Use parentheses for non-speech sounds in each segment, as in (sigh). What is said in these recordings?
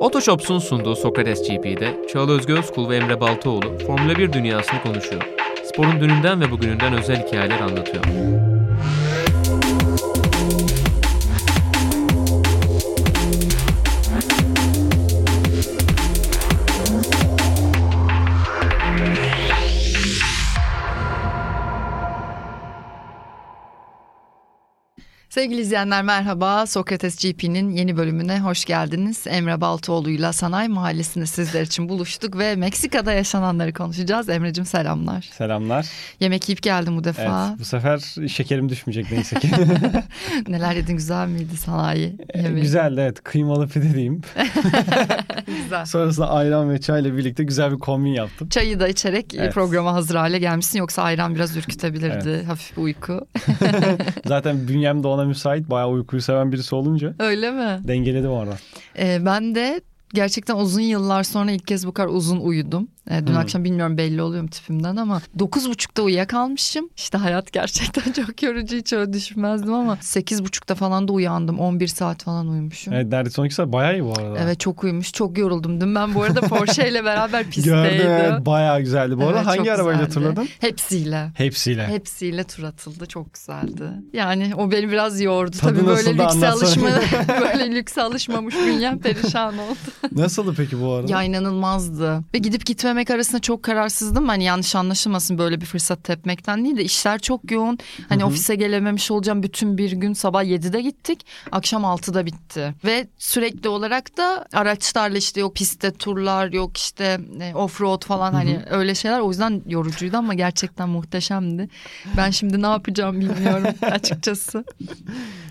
Otoshops'un sunduğu Sokrates GP'de Çağla Özgü Özkul ve Emre Baltaoğlu Formula 1 dünyasını konuşuyor. Sporun dününden ve bugününden özel hikayeler anlatıyor. Sevgili izleyenler merhaba. Sokrates GP'nin yeni bölümüne hoş geldiniz. Emre Baltoğlu'yla Sanayi Mahallesi'nde sizler için buluştuk ve Meksika'da yaşananları konuşacağız. Emre'cim selamlar. Selamlar. Yemek yiyip geldim bu defa. Evet, bu sefer şekerim düşmeyecek neyse ki. (laughs) Neler yedin güzel miydi sanayi yemeği? Güzeldi evet kıymalı pide diyeyim. güzel. (laughs) (laughs) Sonrasında ayran ve çayla birlikte güzel bir kombin yaptım. Çayı da içerek Evet. programa hazır hale gelmişsin. Yoksa ayran biraz ürkütebilirdi. Hafif bir uyku. Zaten bünyem de ona müsait. Bayağı uykuyu seven birisi olunca Öyle mi? dengeledim orada. Ee, ben de gerçekten uzun yıllar sonra ilk kez bu kadar uzun uyudum. Ee, dün Hmm. akşam bilmiyorum belli oluyor mu tipimden ama 9.30'da uyuyakalmışım. İşte hayat (laughs) gerçekten çok yorucu hiç öyle düşünmezdim ama 8.30'da falan da uyandım. 11 saat falan uyumuşum. Evet. Evet neredeyse 12 saat bayağı iyi bu arada. çok uyumuş çok yoruldum. Dün ben bu arada Porsche ile beraber (laughs) pistteydim. Gördüm evet bayağı güzeldi. Bu arada Evet, çok hangi arabayla turladın? Hepsiyle. Hepsiyle. Hepsiyle tur atıldı çok güzeldi. Yani o beni biraz yordu. Tadı Tabii böyle lükse alışma (laughs) böyle lükse alışmamış bünyem perişan oldu. Nasıldı peki bu arada? Ya inanılmazdı. Ve gidip gitmemek arasında çok kararsızdım. Hani yanlış anlaşılmasın böyle bir fırsat tepmekten değil de işler çok yoğun. Hani Hı hı. ofise gelememiş olacağım bütün bir gün sabah 7'de gittik. Akşam 6'da bitti. Ve sürekli olarak da araçlarla işte yok pistte turlar yok işte e, offroad falan hani öyle şeyler. O yüzden yorucuydu ama gerçekten muhteşemdi. Ben şimdi ne yapacağım bilmiyorum (laughs) açıkçası.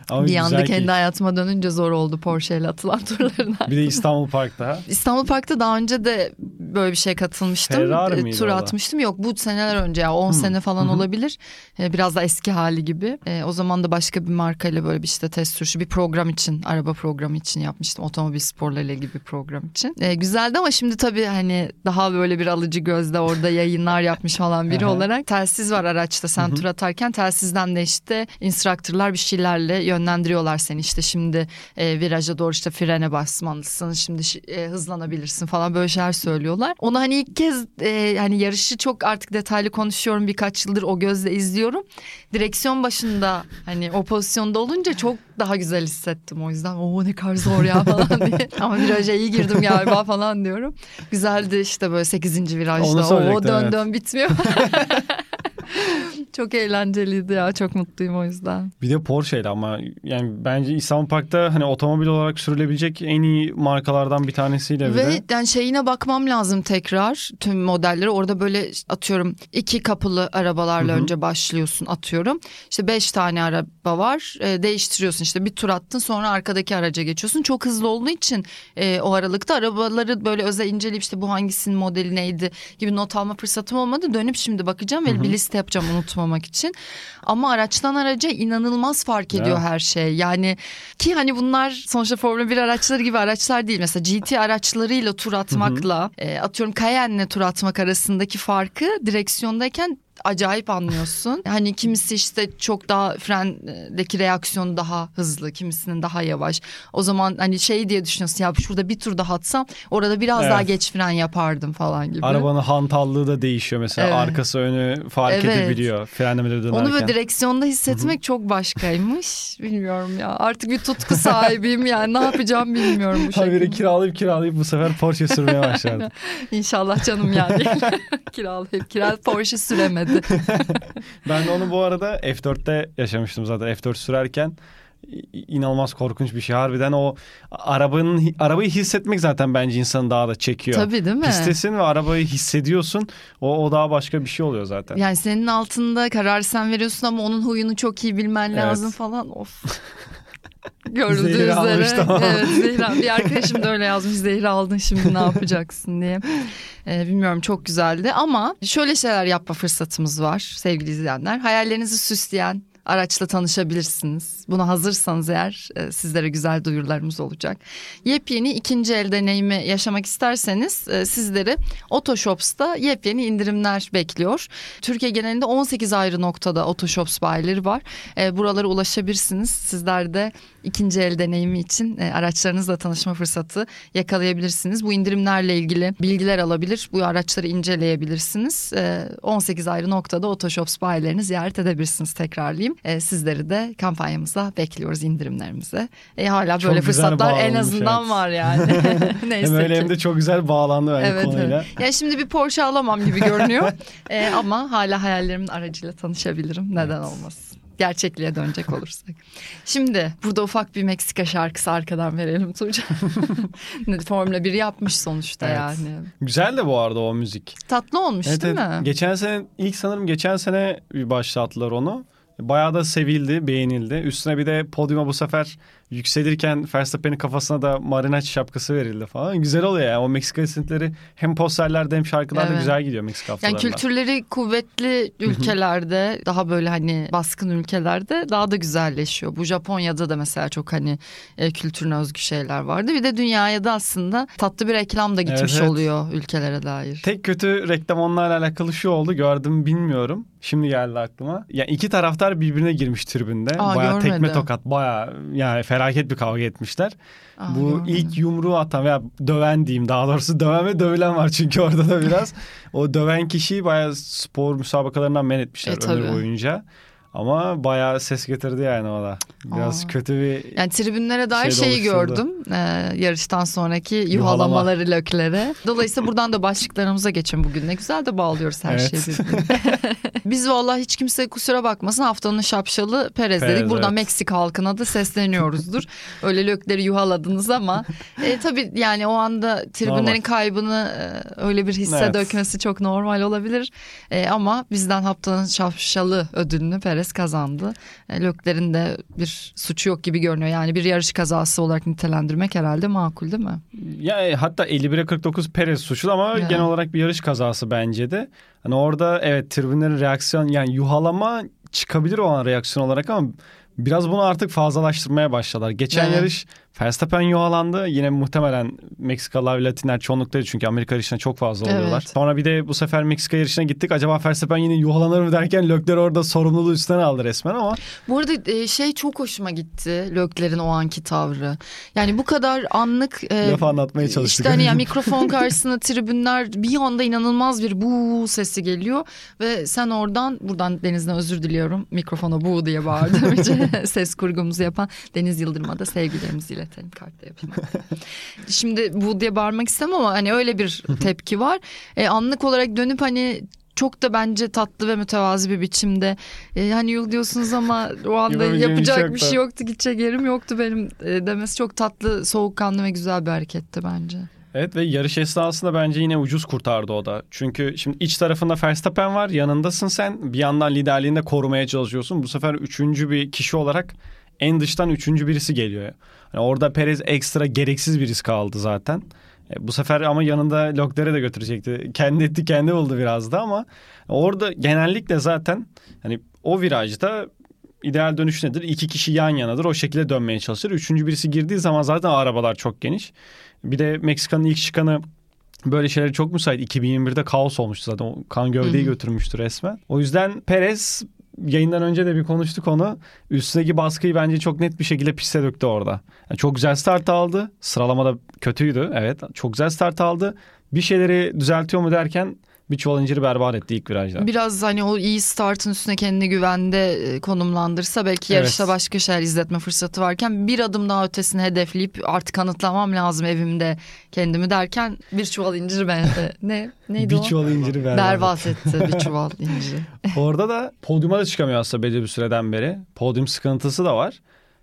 Ama bir anda kendi keyif. hayatıma dönünce zor oldu Porsche ile atılan turların Bir de İstanbul Park'ta. İstanbul Park'ta daha önce de böyle bir şey katılmıştım. Ferrari E, miydi Tur atmıştım. Yok bu seneler önce ya 10 Hı. sene falan olabilir. E, Biraz da eski hali gibi. E, O zaman da başka bir markayla böyle bir işte test sürüşü bir program için, araba programı için yapmıştım. Otomobil sporlarıyla ilgili bir program için. Güzeldi ama şimdi tabii hani daha böyle bir alıcı gözle orada yayınlar yapmış falan biri olarak. Telsiz var araçta sen tur atarken telsizden de işte instruktörler bir şeylerle yönlendiriyorlar seni. İşte şimdi e, viraja doğru işte frene basmalısın. Şimdi şi- e, hızlanabilirsin falan böyle şeyler söylüyorlar. Onu hani ilk kez e, hani yarışı çok artık detaylı konuşuyorum birkaç yıldır o gözle izliyorum. Direksiyon başında hani o pozisyonda olunca çok daha güzel hissettim o yüzden. Oo ne kadar zor ya falan (laughs) diye. Ama viraja iyi girdim galiba falan diyorum. Güzeldi işte böyle 8. virajda. O dön evet. dön bitmiyor. (laughs) çok eğlenceliydi ya çok mutluyum o yüzden. Bir de Porsche'ydi ama yani bence İstanbul Park'ta hani otomobil olarak sürülebilecek en iyi markalardan bir tanesiyle bir Ve de. yani şeyine bakmam lazım tekrar tüm modelleri. Orada böyle atıyorum iki kapılı arabalarla Hı hı. önce başlıyorsun atıyorum. İşte beş tane araba var e, değiştiriyorsun işte bir tur attın sonra arkadaki araca geçiyorsun. Çok hızlı olduğu için e, o aralıkta arabaları böyle özel inceleyip işte bu hangisinin modeli neydi gibi not alma fırsatım olmadı. Dönüp şimdi bakacağım ve bir liste yapacağım unutmamak için. Ama araçtan araca inanılmaz fark ediyor Evet. her şey. Yani ki hani bunlar sonuçta Formula 1 araçları gibi araçlar değil. Mesela GT araçlarıyla tur atmakla e, atıyorum Cayenne'le tur atmak arasındaki farkı direksiyondayken acayip anlıyorsun. (laughs) Hani kimisi işte çok daha frendeki reaksiyonu daha hızlı, kimisinin daha yavaş. O zaman hani şey diye düşünüyorsun ya şurada bir tur daha atsam orada biraz Evet. daha geç fren yapardım falan gibi. Arabanın hantallığı da değişiyor mesela. Evet. Arkası önü fark Evet. edebiliyor frenlemeleri dönerken. Onu böyle direksiyonda hissetmek çok başkaymış. (laughs) Bilmiyorum ya. Artık bir tutku sahibiyim yani ne yapacağım bilmiyorum bu şekilde. kiralayıp kiralayıp bu sefer Porsche sürmeye başladı. (laughs) İnşallah canım yani. Kiralayıp kiralayıp Porsche süremedi. (laughs) ben de onu bu arada F4'te yaşamıştım zaten. F4 sürerken inanılmaz korkunç bir şey. Harbiden o arabanın arabayı hissetmek zaten bence insanı daha da çekiyor. Tabii değil mi? Pistesin ve arabayı hissediyorsun. O, o daha başka bir şey oluyor zaten. Yani senin altında kararı sen veriyorsun ama onun huyunu çok iyi bilmen Evet. lazım falan. Of. (laughs) (laughs) Görüldüğü Zehri üzere. almış, tamam. Evet zehir Bir arkadaşım da öyle yazmış. Zehri aldın şimdi ne yapacaksın diye. Ee, bilmiyorum çok güzeldi ama şöyle şeyler yapma fırsatımız var sevgili izleyenler. Hayallerinizi süsleyen araçla tanışabilirsiniz. Buna hazırsanız eğer e, sizlere güzel duyurularımız olacak. Yepyeni ikinci el deneyimi yaşamak isterseniz e, sizleri Otoshops'ta yepyeni indirimler bekliyor. Türkiye genelinde 18 ayrı noktada Otoshops bayileri var. E, buralara ulaşabilirsiniz. Sizler de ikinci el deneyimi için e, araçlarınızla tanışma fırsatı yakalayabilirsiniz. Bu indirimlerle ilgili bilgiler alabilir, bu araçları inceleyebilirsiniz. E, 18 ayrı noktada Otoshops bayilerini ziyaret edebilirsiniz tekrarlayayım. E, sizleri de kampanyamıza bekliyoruz indirimlerimize. E, hala Çok böyle fırsatlar en azından evet. var yani. (laughs) Neyse Hem öyle ki. hem de çok güzel bağlandı bence Evet, konuyla. evet. Yani şimdi bir Porsche alamam gibi görünüyor. Ee, ama hala hayallerimin aracıyla tanışabilirim. Neden olmasın? Gerçekliğe dönecek olursak. Şimdi burada ufak bir Meksika şarkısı arkadan verelim Tuğcan. (laughs) Formula 1 yapmış sonuçta Evet. yani. Güzel de bu arada o müzik. Tatlı olmuş Evet, değil evet. mi? Geçen sene ilk sanırım geçen sene bir başlattılar onu. Bayağı da sevildi, beğenildi. Üstüne bir de podyuma bu sefer yükselirken Verstappen'in kafasına da Marinacci şapkası verildi falan. Güzel oluyor yani. O Meksika esintileri hem posterlerde hem şarkılarda Evet. güzel gidiyor Meksika Yani haftalarında. kültürleri kuvvetli ülkelerde daha böyle hani baskın ülkelerde daha da güzelleşiyor. Bu Japonya'da da mesela çok hani e, kültürüne özgü şeyler vardı. Bir de dünyaya da aslında tatlı bir reklam da gitmiş Evet, evet. oluyor ülkelere dair. Tek kötü reklam onlarla alakalı şu oldu. Gördüm bilmiyorum. Şimdi geldi aklıma. Yani iki taraftar birbirine girmiş tribünde. Aa, bayağı tekme görmedim. tokat. Bayağı yani felaket bir kavga etmişler. Aa, Bu görmedim. ilk yumruğu atan veya döven diyeyim daha doğrusu döven ve dövülen var çünkü orada da biraz. (laughs) o döven kişiyi bayağı spor müsabakalarından men etmişler E, ömür tabii. boyunca. Ama bayağı ses getirdi yani o da. Biraz Aa. kötü bir Yani tribünlere dair Şey şeyi oluşturdu. gördüm. Ee, yarıştan sonraki Yuhalama. yuhalamaları löklere. Dolayısıyla buradan da başlıklarımıza geçin bugün. Ne güzel de bağlıyoruz her Evet. şeyi birbirine. (laughs) Biz vallahi hiç kimse kusura bakmasın haftanın şapşalı Perez, Perez, dedik. Buradan evet. Meksika halkına da sesleniyoruzdur. (laughs) Öyle lökleri yuhaladınız ama e, tabii yani o anda tribünlerin Normal. kaybını e, öyle bir hisse Evet. dökmesi çok normal olabilir. E, ama bizden haftanın şapşalı ödülünü Perez kazandı. E, Lökler'in de bir suçu yok gibi görünüyor. Yani bir yarış kazası olarak nitelendirmek herhalde makul değil mi? ya e, hatta 51'e 49 Perez suçlu ama Ya. genel olarak bir yarış kazası bence de. Hani orada evet tribünlerin reaksiyon yani yuhalama çıkabilir o an reaksiyon olarak ama biraz bunu artık fazlalaştırmaya başladılar. Geçen Evet. yarış Verstappen yuhalandı. Yine muhtemelen Meksikalılar ve Latinler çoğunlukları çünkü Amerika yarışına çok fazla oluyorlar. Evet. Sonra bir de bu sefer Meksika yarışına gittik. Acaba Verstappen yine yuhalanır mı derken Lökler orada sorumluluğu üstüne aldı resmen ama Bu arada e, şey çok hoşuma gitti Lökler'in o anki tavrı. Yani bu kadar anlık... e, laf anlatmaya çalıştık. İşte hani ya mikrofon karşısında tribünler bir anda inanılmaz bir bu sesi geliyor ve sen oradan buradan Deniz'den özür diliyorum mikrofona bu diye bağırdığım için (laughs) ses kurgumuzu yapan Deniz Yıldırım'a da sevgilerimizi iletelim kartta yapayım. (laughs) Şimdi bu diye bağırmak istemem ama hani öyle bir tepki var. E, anlık olarak dönüp hani çok da bence tatlı ve mütevazi bir biçimde e, hani yol diyorsunuz ama o anda şey yapacak bir şey yoktu gidecek yerim yoktu benim e, demesi çok tatlı soğukkanlı ve güzel bir hareketti bence. Evet ve yarış esnasında bence yine ucuz kurtardı o da. Çünkü şimdi iç tarafında Verstappen var yanındasın sen bir yandan liderliğini de korumaya çalışıyorsun. Bu sefer üçüncü bir kişi olarak en dıştan üçüncü birisi geliyor. Yani orada Perez ekstra gereksiz bir risk aldı zaten. E, bu sefer ama yanında Leclerc'e de götürecekti. Kendi etti kendi oldu biraz da ama orada genellikle zaten hani o virajda ideal dönüş nedir? İki kişi yan yanadır o şekilde dönmeye çalışır. Üçüncü birisi girdiği zaman zaten arabalar çok geniş. Bir de Meksika'nın ilk çıkanı böyle şeylere çok müsait. 2021'de kaos olmuştu zaten. O kan gövdeyi Hı hı. götürmüştü resmen. O yüzden Perez yayından önce de bir konuştuk onu. Üstündeki baskıyı bence çok net bir şekilde piste döktü orada. Yani çok güzel start aldı. Sıralamada kötüydü. Evet. Çok güzel start aldı. Bir şeyleri düzeltiyor mu derken bir çuval inciri berbat etti ilk virajda. Biraz hani o iyi startın üstüne kendini güvende e, konumlandırsa belki Evet. yarışta başka şeyler izletme fırsatı varken bir adım daha ötesini hedefleyip artık kanıtlamam lazım evimde kendimi derken bir çuval incir ben (laughs) ne neydi bir o? çuval inciri berbat. Berbat etti bir (laughs) çuval inciri. Orada da podyuma da çıkamıyor aslında belli bir süreden beri. Podyum sıkıntısı da var.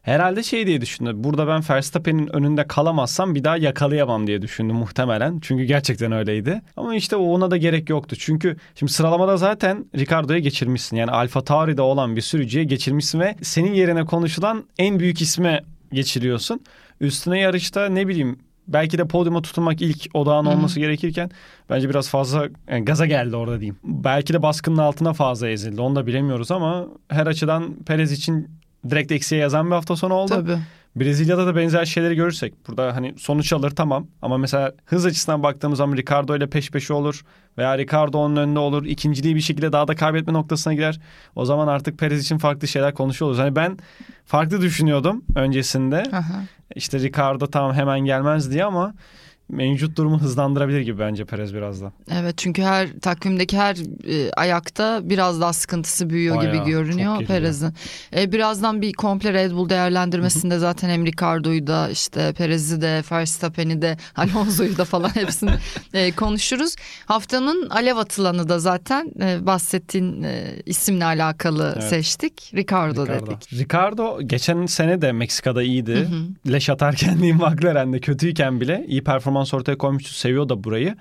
Herhalde şey diye düşündü. Burada ben Verstappen'in önünde kalamazsam bir daha yakalayamam diye düşündü muhtemelen. Çünkü gerçekten öyleydi. Ama işte ona da gerek yoktu. Çünkü şimdi sıralamada zaten Ricardo'ya geçirmişsin. Yani Alfa Tauri'de olan bir sürücüye geçirmişsin ve senin yerine konuşulan en büyük isme geçiriyorsun. Üstüne yarışta ne bileyim belki de podyuma tutunmak ilk odağın olması gerekirken bence biraz fazla yani gaza geldi orada diyeyim. Belki de baskının altına fazla ezildi. Onu da bilemiyoruz ama her açıdan Perez için direkt eksiye yazan bir hafta sonu oldu. Tabii. Brezilya'da da benzer şeyleri görürsek burada hani sonuç alır tamam ama mesela hız açısından baktığımız zaman Ricardo ile peş peşe olur veya Ricardo onun önünde olur ikinciliği bir şekilde daha da kaybetme noktasına girer. O zaman artık Perez için farklı şeyler konuşuyoruz. Hani ben farklı düşünüyordum öncesinde. Aha. İşte Ricardo tamam hemen gelmez diye ama mevcut durumu hızlandırabilir gibi bence Perez biraz da. Evet çünkü her takvimdeki her e, ayakta biraz daha sıkıntısı büyüyor Bayağı, gibi görünüyor. Perez'in. E, birazdan bir komple Red Bull değerlendirmesinde zaten hem Ricardo'yu da işte Perez'i de Verstappen'i de (laughs) Alonso'yu da falan hepsini e, konuşuruz. Haftanın alev atılanı da zaten e, bahsettiğin e, isimle alakalı Evet. seçtik. Ricardo, Ricardo. dedik. Ricardo geçen sene de Meksika'da iyiydi. Hı hı. Leş atarken diyeyim (laughs) McLaren'de kötüyken bile iyi performans ortaya koymuştu. Seviyor da burayı.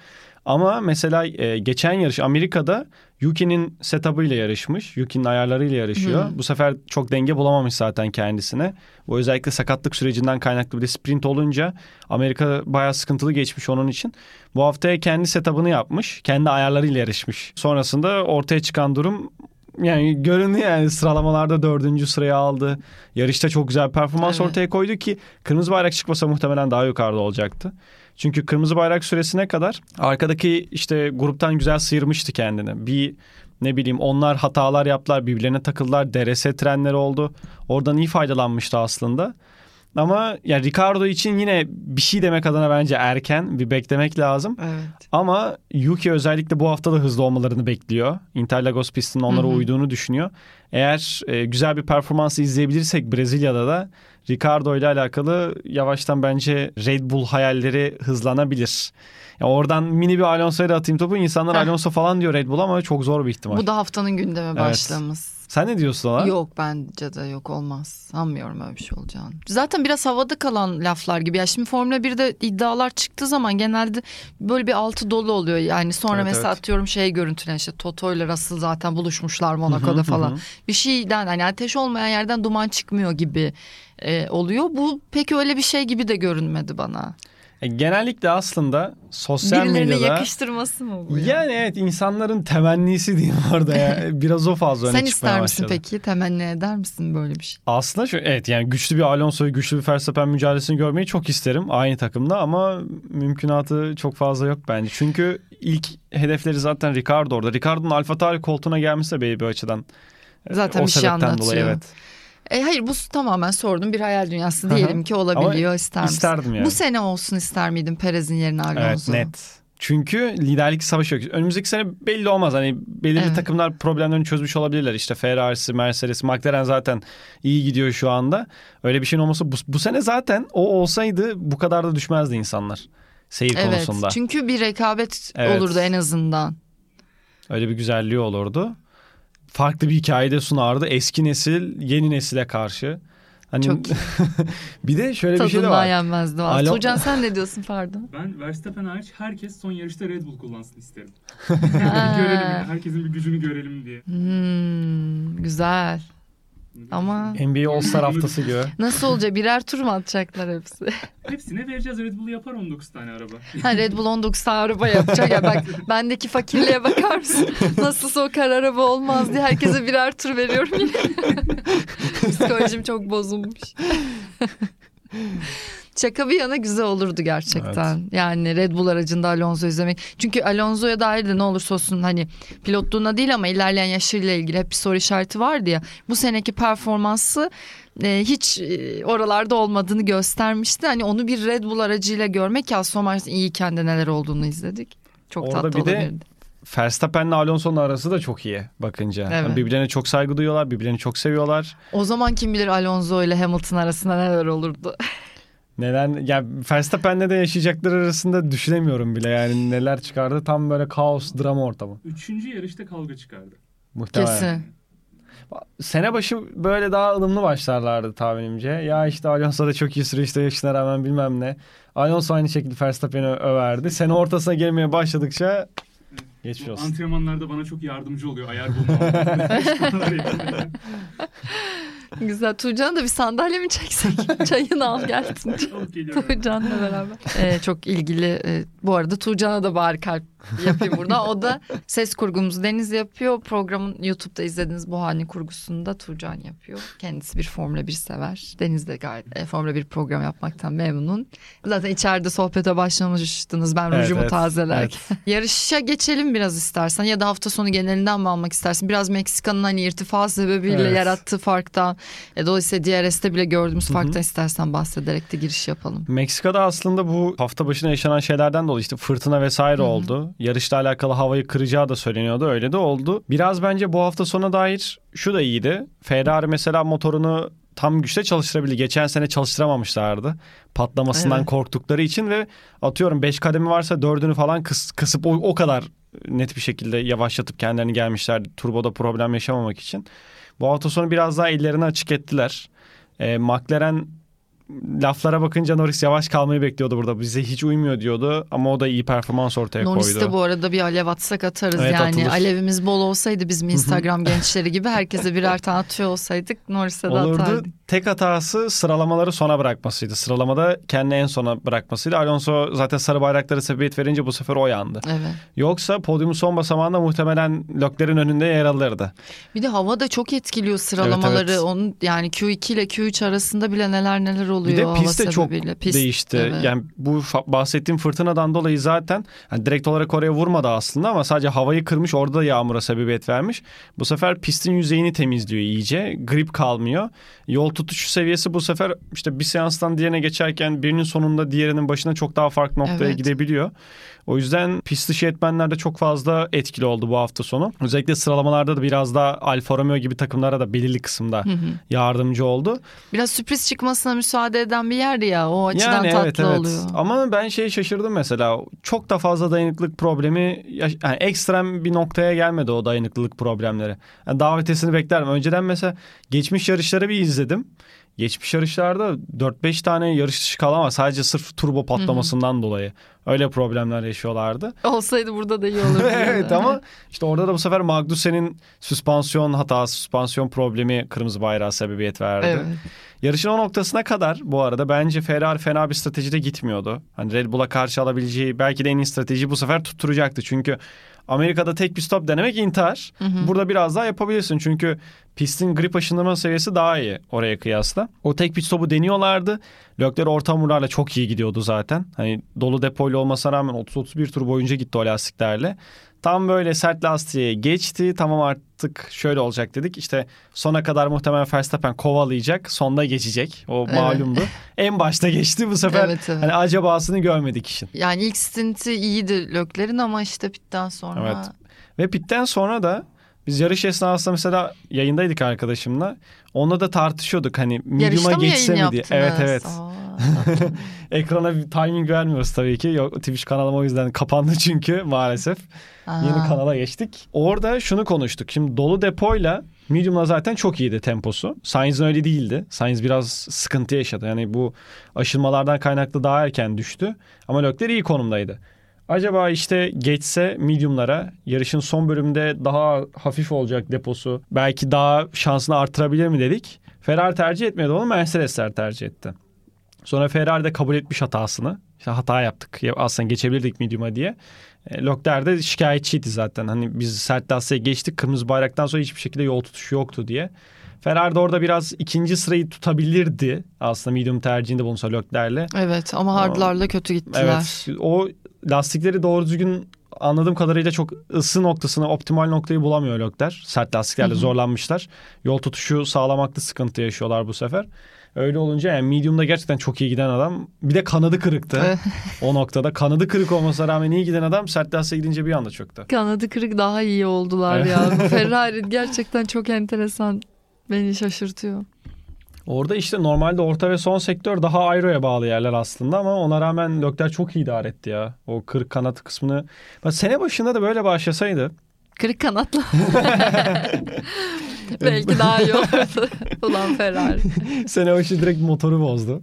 Ama mesela e, geçen yarış Amerika'da Yuki'nin setup'ıyla yarışmış. Yuki'nin ayarlarıyla yarışıyor. Hı. Bu sefer çok denge bulamamış zaten kendisine. Bu özellikle sakatlık sürecinden kaynaklı bir de sprint olunca Amerika bayağı sıkıntılı geçmiş onun için. Bu haftaya kendi setup'ını yapmış. Kendi ayarlarıyla yarışmış. Sonrasında ortaya çıkan durum yani göründü yani sıralamalarda dördüncü sıraya aldı. Yarışta çok güzel performans Evet. ortaya koydu ki kırmızı bayrak çıkmasa muhtemelen daha yukarıda olacaktı. Çünkü kırmızı bayrak süresine kadar arkadaki işte gruptan güzel sıyırmıştı kendini. Bir ne bileyim onlar hatalar yaptılar birbirlerine takıldılar DRS trenleri oldu. Oradan iyi faydalanmıştı aslında. Ama ya Ricardo için yine bir şey demek adına bence erken bir beklemek lazım. Evet. Ama Yuki özellikle bu hafta da hızlı olmalarını bekliyor. Interlagos pistinin onlara Hı hı. uyduğunu düşünüyor. Eğer e, güzel bir performansı izleyebilirsek Brezilya'da da Ricardo ile alakalı yavaştan bence Red Bull hayalleri hızlanabilir. Ya oradan mini bir Alonso'ya da atayım topu. İnsanlar Heh. Alonso falan diyor Red Bull ama çok zor bir ihtimal. Bu da haftanın gündeme başlığımız. Sen ne diyorsun ona? Yok bence de yok olmaz. Sanmıyorum öyle bir şey olacağını. Zaten biraz havada kalan laflar gibi. Ya şimdi Formula 1'de iddialar çıktığı zaman genelde böyle bir altı dolu oluyor. Yani sonra Evet, mesela evet. atıyorum şey görüntülen işte Toto ile Russell zaten buluşmuşlar Monaco'da Hı hı, falan. hı. Bir şeyden hani ateş olmayan yerden duman çıkmıyor gibi e, oluyor. Bu pek öyle bir şey gibi de görünmedi bana. E, genellikle aslında sosyal Birilerine medyada... yakıştırması mı bu? ya? Yani evet insanların temennisi diyeyim orada ya. (laughs) Biraz o fazla öne Sen çıkmaya ister misin peki? Temenni eder misin böyle bir şey? Aslında şu evet yani güçlü bir Alonso'yu güçlü bir Verstappen mücadelesini görmeyi çok isterim aynı takımda ama mümkünatı çok fazla yok bence. Çünkü ilk hedefleri zaten Ricardo orada. Ricardo'nun Alfa Tauri koltuğuna gelmesi de belli bir açıdan. e, Zaten o bir şey sebepten dolayı anlatıyor. evet. E, hayır bu tamamen sordum bir hayal dünyası diyelim ki olabiliyor Ama ister misin? İsterdim yani. Bu sene olsun ister miydin Perez'in yerine Evet Alonso? net. Çünkü liderlik savaşı yok. Önümüzdeki sene belli olmaz. Hani belirli Evet. takımlar problemlerini çözmüş olabilirler. İşte Ferrari'si, Mercedes, McLaren zaten iyi gidiyor şu anda. Öyle bir şeyin olması bu, bu sene zaten o olsaydı bu kadar da düşmezdi insanlar. Seyir Evet konusunda. çünkü bir rekabet Evet. olurdu en azından. Öyle bir güzelliği olurdu. Farklı bir hikayede sunardı. Eski nesil yeni nesile karşı. Hani Çok (laughs) bir de şöyle bir şey de Tadından var. yenmezdi. Alo- Tuğcan sen ne diyorsun pardon? Ben Verstappen hariç herkes son yarışta Red Bull kullansın isterim. (laughs) Görelim, herkesin bir gücünü görelim diye. Hmm, güzel. Ama NBA All-Star haftası gibi. (laughs) nasıl olacak? Birer tur mu atacaklar hepsi? (laughs) Hepsine vereceğiz Red Bull yapar 19 tane araba. Ha, Red Bull 19 tane araba yapacak. Ya bak (laughs) bendeki fakirliğe bakar mısın? Nasılsa o kadar araba olmaz diye herkese birer tur veriyorum yine. Psikolojim çok bozulmuş. Şaka bir yana güzel olurdu gerçekten. Yani Red Bull aracında Alonso izlemek. Çünkü Alonso'ya dair de ne olursa olsun hani pilotluğuna değil ama ilerleyen yaşıyla ilgili hep bir soru işareti vardı ya. Bu seneki performansı e, hiç e, oralarda olmadığını göstermişti. Hani onu bir Red Bull aracıyla görmek ya Aston Martin iyiyken de neler olduğunu izledik. Çok Orada tatlı bir de olabilirdi. Verstappen'le Alonso'nun arası da çok iyi bakınca. Evet. Yani birbirlerine çok saygı duyuyorlar, birbirlerini çok seviyorlar. O zaman kim bilir Alonso ile Hamilton arasında neler olurdu. (laughs) Neler ya Verstappen'le de yaşayacakları arasında düşünemiyorum bile yani neler çıkardı. Tam böyle kaos, drama ortamı. Üçüncü yarışta kavga çıkardı. Muhtemelen. Kesin. Sene başı böyle daha ılımlı başlarlardı tahminimce. Ya işte Alonso da çok iyi süreçte yaşına rağmen bilmem ne. Alonso aynı şekilde Verstappen'i överdi. Sene ortasına gelmeye başladıkça geçmiş olsun. Antrenmanlarda bana çok yardımcı oluyor ayar bulmam. (laughs) (laughs) (laughs) Güzel. Tuğcan'a da bir sandalye mi çeksek? (laughs) Çayını al gelsin. Tuğcan'la beraber. Ee, çok ilgili. e, bu arada Tuğcan'a da bari kalp yapayım burada. O da ses kurgumuzu Deniz yapıyor. Programın YouTube'da izlediğiniz bu halini kurgusunu da Tuğcan yapıyor. Kendisi bir Formula 1 sever. Deniz de gayet e, Formula 1 program yapmaktan memnun. Zaten içeride sohbete başlamıştınız. Ben Evet, rujumu evet, tazelerken. (laughs) Yarışa geçelim biraz istersen ya da hafta sonu genelinden mi almak istersin? Biraz Meksika'nın hani irtifa sebebiyle Evet. yarattığı farktan e, dolayısıyla DRS'te bile gördüğümüz farktan istersen bahsederek de giriş yapalım. Meksika'da aslında bu hafta başına yaşanan şeylerden dolayı işte fırtına vesaire oldu. Yarışla alakalı havayı kıracağı da söyleniyordu. Öyle de oldu. Biraz bence bu hafta sona dair şu da iyiydi. Ferrari mesela motorunu tam güçte çalıştırabildi. Geçen sene çalıştıramamışlardı. Patlamasından Evet. korktukları için ve atıyorum 5 kademi varsa 4'ünü falan kıs, kısıp o, o kadar net bir şekilde yavaşlatıp kendilerini gelmişlerdi. Turboda problem yaşamamak için. Bu hafta sonu biraz daha ellerini açık ettiler. E, McLaren laflara bakınca Norris yavaş kalmayı bekliyordu burada. Bize hiç uymuyor diyordu ama o da iyi performans ortaya Norris'te koydu. bu arada bir alev atsak atarız Evet, yani. atılır. Alevimiz bol olsaydı bizim Instagram gençleri gibi herkese birer tane atıyor olsaydık Norris'e de Olurdu. atardık. Tek hatası sıralamaları sona bırakmasıydı. Sıralamada kendini en sona bırakmasıydı. Alonso zaten sarı bayrakları sebebiyet verince bu sefer o yandı. Evet. Yoksa podyumun son basamağında muhtemelen Lökler'in önünde yer alırdı. Bir de hava da çok etkiliyor sıralamaları. evet. Onun yani Q2 ile Q3 arasında bile neler neler oluyor Bir de pist de çok. Pist, değişti. evet. Yani bu bahsettiğim fırtınadan dolayı zaten hani direkt olarak oraya vurmadı aslında ama sadece havayı kırmış orada da yağmura sebebiyet vermiş. Bu sefer pistin yüzeyini temizliyor iyice. Grip kalmıyor. Yol tutuşu seviyesi bu sefer işte bir seanstan diğerine geçerken birinin sonunda diğerinin başına çok daha farklı noktaya Evet. gidebiliyor. O yüzden pist dışı etmenler de çok fazla etkili oldu bu hafta sonu. Özellikle sıralamalarda da biraz daha Alfa Romeo gibi takımlara da belirli kısımda yardımcı oldu. Biraz sürpriz çıkmasına müsaade eden bir yerdi ya. O açıdan Yani tatlı evet evet. oluyor. Ama ben şey şaşırdım mesela. Çok da fazla dayanıklık problemi yani ekstrem bir noktaya gelmedi o dayanıklılık problemleri. Yani daha ötesini beklerim. Önceden mesela geçmiş yarışları bir izledim. Geçmiş yarışlarda 4-5 tane yarış dışı kalan var. Sadece sırf turbo patlamasından dolayı. Öyle problemler yaşıyorlardı. Olsaydı burada da iyi olurdu. (laughs) evet ama işte orada da bu sefer Magnussen'in süspansiyon hatası, süspansiyon problemi kırmızı bayrağı sebebiyet verdi. Evet. Yarışın o noktasına kadar bu arada bence Ferrari fena bir stratejide gitmiyordu. Hani Red Bull'a karşı alabileceği belki de en iyi strateji bu sefer tutturacaktı. Çünkü Amerika'da tek bir stop denemek intihar. Burada biraz daha yapabilirsin. Çünkü pistin grip aşındırma seviyesi daha iyi oraya kıyasla. O tek pit stopu deniyorlardı. Lökler orta hamurlarla çok iyi gidiyordu zaten. Hani dolu depoyla olmasına rağmen 30-31 tur boyunca gitti o lastiklerle. Tam böyle sert lastiğe geçti. Tamam artık şöyle olacak dedik. İşte sona kadar muhtemelen Verstappen kovalayacak. Sonda geçecek. O Evet. malumdu. en başta geçti. Bu sefer Evet, evet. hani acabasını görmedik işin. Yani ilk stinti iyiydi Lökler'in ama işte pitten sonra Evet. Ve pitten sonra da biz yarış esnasında mesela yayındaydık arkadaşımla. Onunla da tartışıyorduk hani medium'a geçse mi diye. Evet evet. Aa. (laughs) Ekrana bir timing vermiyoruz tabii ki. Yok Twitch kanalım o yüzden kapandı çünkü maalesef. Yeni Aa. kanala geçtik. Orada şunu konuştuk. Şimdi dolu depoyla medium'la zaten çok iyiydi temposu. Sainz'in öyle değildi. Sainz biraz sıkıntı yaşadı. Yani bu aşılmalardan kaynaklı daha erken düştü. Ama Lökler iyi konumdaydı. Acaba işte geçse medium'lara yarışın son bölümünde daha hafif olacak deposu. Belki daha şansını artırabilir mi dedik. Ferrari tercih etmedi onu Mercedesler tercih etti. Sonra Ferrari de kabul etmiş hatasını. İşte hata yaptık. Ya Aslında geçebilirdik medium'a diye. E, Leclerc de şikayetçiydi zaten. Hani biz sert lastiğe geçtik. Kırmızı bayraktan sonra hiçbir şekilde yol tutuşu yoktu diye. Ferrari de orada biraz ikinci sırayı tutabilirdi. Aslında medium tercihinde bulunsa Leclerc'le. Evet ama hardlarla kötü gittiler. Evet. O lastikleri doğru düzgün anladığım kadarıyla çok ısı noktasını, optimal noktayı bulamıyor Leclerc. Sert lastiklerle zorlanmışlar. Yol tutuşu sağlamakta sıkıntı yaşıyorlar bu sefer. Öyle olunca yani medium'da gerçekten çok iyi giden adam. Bir de kanadı kırıktı o noktada. Kanadı kırık olmasına rağmen iyi giden adam sert lastiğe gidince bir anda çöktü. Kanadı kırık daha iyi oldular ya. Ferrari gerçekten çok enteresan. Beni şaşırtıyor. Orada işte normalde orta ve son sektör daha aeroya bağlı yerler aslında ama ona rağmen Leclerc çok iyi idare etti ya. O kırık kanat kısmını. Bak sene başında da böyle başlasaydı Kırık kanatla. (laughs) Belki daha iyi olurdu. (laughs) Ulan Ferrari. sene başı direkt motoru bozdu.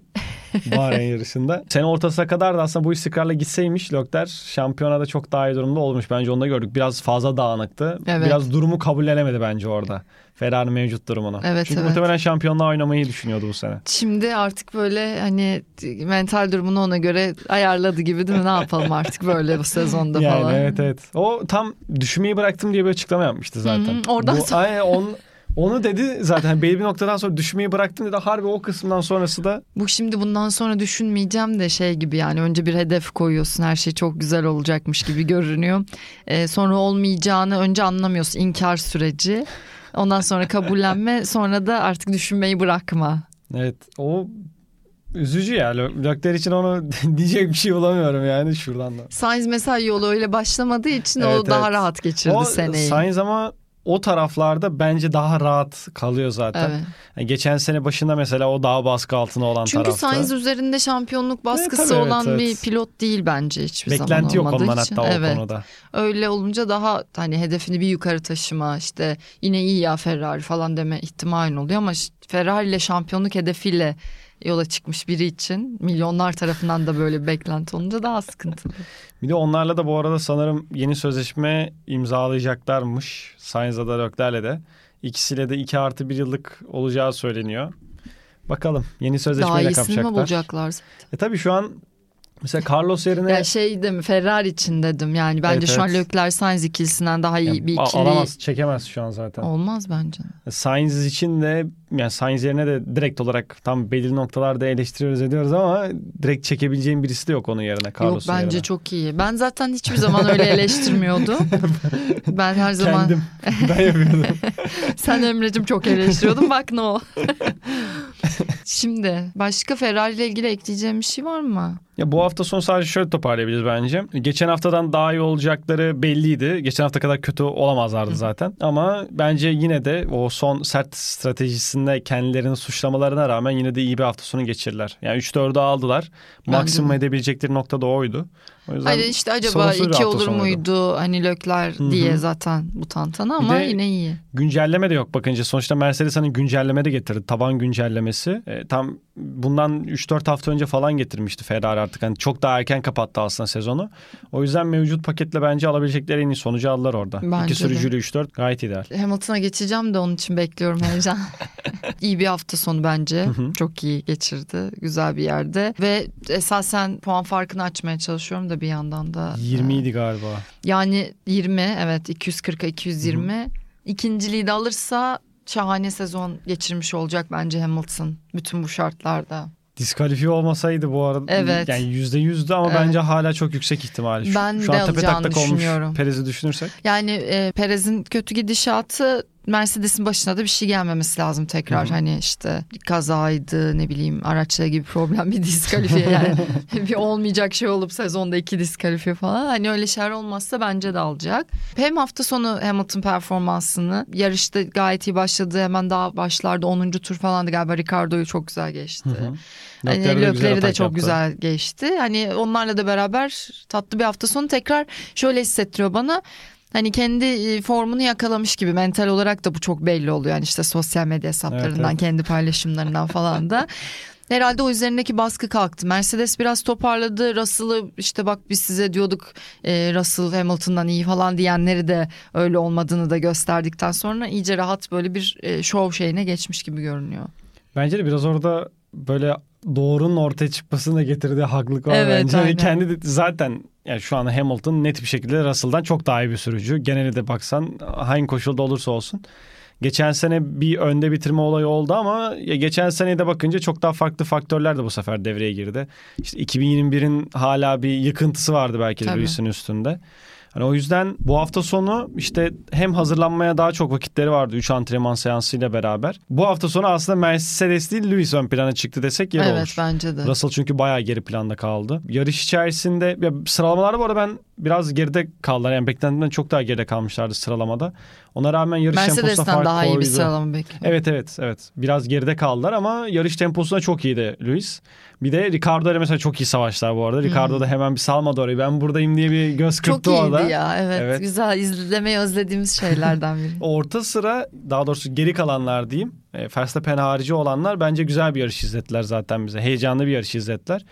Bahreyn yarışında. Sene ortasına kadar da aslında bu istikrarla gitseymiş Lökler şampiyonada çok daha iyi durumda olmuş. Bence onu da gördük. Biraz fazla dağınıktı. Evet. Biraz durumu kabullenemedi bence orada. Ferrari mevcut durumunu. Evet, Çünkü evet. muhtemelen şampiyonluğa oynamayı düşünüyordu bu sene. Şimdi artık böyle hani mental durumunu ona göre ayarladı gibi değil mi? Ne yapalım artık böyle bu sezonda yani falan. evet evet. O tam düşmeyi bıraktım diye bir açıklama yapmıştı zaten. Hı, oradan Bu- sonra- Aynen, on, onu dedi zaten belli bir noktadan sonra düşmeyi bıraktım dedi. Harbi o kısımdan sonrası da Bu şimdi bundan sonra düşünmeyeceğim de şey gibi yani önce bir hedef koyuyorsun her şey çok güzel olacakmış gibi görünüyor. Ee, sonra olmayacağını önce anlamıyorsun inkar süreci. Ondan sonra kabullenme (laughs) sonra da artık düşünmeyi bırakma. evet o üzücü ya. Lö- Lökler için onu (laughs) diyecek bir şey bulamıyorum yani şuradan da. Sainz mesela yolu öyle başlamadığı için Evet, o daha evet. rahat geçirdi O seneyi. Sainz ama o taraflarda bence daha rahat kalıyor zaten. Evet. Yani geçen sene başında mesela o daha baskı altına olan Çünkü tarafta. Sainz üzerinde şampiyonluk baskısı tabii, evet, olan bir evet. pilot değil bence hiçbir zaman Beklenti yok ondan için. hatta evet. o konuda. Öyle olunca daha hani hedefini bir yukarı taşıma işte yine iyi ya Ferrari falan deme ihtimalin oluyor ama Ferrari ile şampiyonluk hedefiyle yola çıkmış biri için milyonlar tarafından da böyle bir beklenti olunca daha sıkıntılı. Bir de onlarla da bu arada sanırım yeni sözleşme imzalayacaklarmış. Sainz'la da Lökler'le de. İkisiyle de 2 artı 1 yıllık olacağı söyleniyor. Bakalım yeni daha sözleşmeyle iyisini mi kapacaklar. bulacaklar? E tabii şu an mesela Carlos yerine Ya şey de mi Ferrari için dedim yani bence Evet, şu an evet. Leclerc Sainz ikilisinden daha iyi Yani bir ikili alamaz, çekemez şu an zaten. olmaz bence. Sainz için de yani Sainz yerine de direkt olarak tam belirli noktalarda eleştiriyoruz ediyoruz ama direkt çekebileceğim birisi de yok onun yerine Carlos'un Yok bence yerine. çok iyi. Ben zaten hiçbir zaman öyle eleştirmiyordum. (laughs) ben her zaman Kendim ben yapıyordum. (laughs) Sen Emre'cim çok eleştiriyordun bak ne o. (laughs) Şimdi başka Ferrari ile ilgili ekleyeceğim bir şey var mı? Ya bu hafta sonu sadece şöyle toparlayabiliriz bence. Geçen haftadan daha iyi olacakları belliydi. Geçen hafta kadar kötü olamazlardı zaten. Ama bence yine de o son sert stratejisinde kendilerini suçlamalarına rağmen yine de iyi bir hafta sonu geçirdiler. Yani 3-4'ü aldılar. Maksimum de. edebilecekleri nokta da oydu. O yüzden Hayır işte acaba iki olur muydu hani Lökler diye zaten bu tantana ama de- yine iyi. Güncelleme de yok bakınca. Sonuçta Mercedes hani güncelleme de getirdi. Taban güncellemesi. E, tam bundan 3-4 hafta önce falan getirmişti Ferrari artık. Hani çok daha erken kapattı aslında sezonu. O yüzden mevcut paketle bence alabilecekleri en iyi sonucu aldılar orada. Bence İki sürücüyle 3-4 gayet ideal. Hamilton'a geçeceğim de onun için bekliyorum heyecan. (laughs) iyi bir hafta sonu bence. Çok iyi geçirdi. Güzel bir yerde. Ve esasen puan farkını açmaya çalışıyorum da bir yandan da. 20 idi galiba. Yani 20 evet 240'a 220. İkinciliği de alırsa şahane sezon geçirmiş olacak bence Hamilton bütün bu şartlarda. Diskalifiye olmasaydı bu arada Evet. yani %100'dü ama Evet. bence hala çok yüksek ihtimal. Şu, Ben şu de an tepe taklak olmuş. Perez'i düşünürsek. Yani e, Perez'in kötü gidişatı Mercedes'in başına da bir şey gelmemesi lazım tekrar. Hı. Hani işte kazaydı ne bileyim araçla gibi problem bir diskalifiye yani. (laughs) bir olmayacak şey olup sezonda iki diskalifiye falan. Hani öyle şeyler olmazsa bence de alacak. Hem hafta sonu Hamilton performansını yarışta gayet iyi başladı. Hemen daha başlarda 10. tur falandı galiba Ricardo'yu çok güzel geçti. Hı hı. Hani Lökler'i de çok yaptı. güzel geçti. Hani onlarla da beraber tatlı bir hafta sonu tekrar şöyle hissettiriyor bana. Hani kendi e, formunu yakalamış gibi mental olarak da bu çok belli oluyor. Yani işte sosyal medya hesaplarından, Evet, evet. kendi paylaşımlarından falan da. (laughs) Herhalde o üzerindeki baskı kalktı. Mercedes biraz toparladı. Russell'ı işte bak biz size diyorduk e, Russell Hamilton'dan iyi falan diyenleri de öyle olmadığını da gösterdikten sonra iyice rahat böyle bir e, şov şeyine geçmiş gibi görünüyor. Bence de biraz orada böyle doğrunun ortaya çıkmasını da getirdiği haklık var Evet, bence. Aynen. kendi de zaten yani şu anda Hamilton net bir şekilde Russell'dan çok daha iyi bir sürücü. Geneli de baksan hangi koşulda olursa olsun. Geçen sene bir önde bitirme olayı oldu ama ya geçen seneye de bakınca çok daha farklı faktörler de bu sefer devreye girdi. İşte 2021'in hala bir yıkıntısı vardı belki de üstünde. Hani o yüzden bu hafta sonu işte hem hazırlanmaya daha çok vakitleri vardı 3 antrenman seansıyla beraber. Bu hafta sonu aslında Mercedes değil Lewis ön plana çıktı desek yeri evet olur. bence de. Russell çünkü bayağı geri planda kaldı. Yarış içerisinde ya sıralamalarda bu arada ben biraz geride kaldılar. Yani beklentimden çok daha geride kalmışlardı sıralamada. Ona rağmen yarış temposuna Mercedes'ten fark daha iyi bir sıralama bekliyorum. Evet evet evet. Biraz geride kaldılar ama yarış temposunda çok iyiydi Lewis. Bir de Ricardo ile mesela çok iyi savaşlar bu arada. Ricardo da hemen bir salmadı orayı. Ben buradayım diye bir göz Çok kırptı iyiydi orada. ya evet, Evet. güzel izlemeyi özlediğimiz şeylerden biri. (laughs) Orta sıra daha doğrusu geri kalanlar diyeyim. e, Verstappen harici olanlar bence güzel bir yarış izlettiler zaten bize. Heyecanlı bir yarış izlettiler.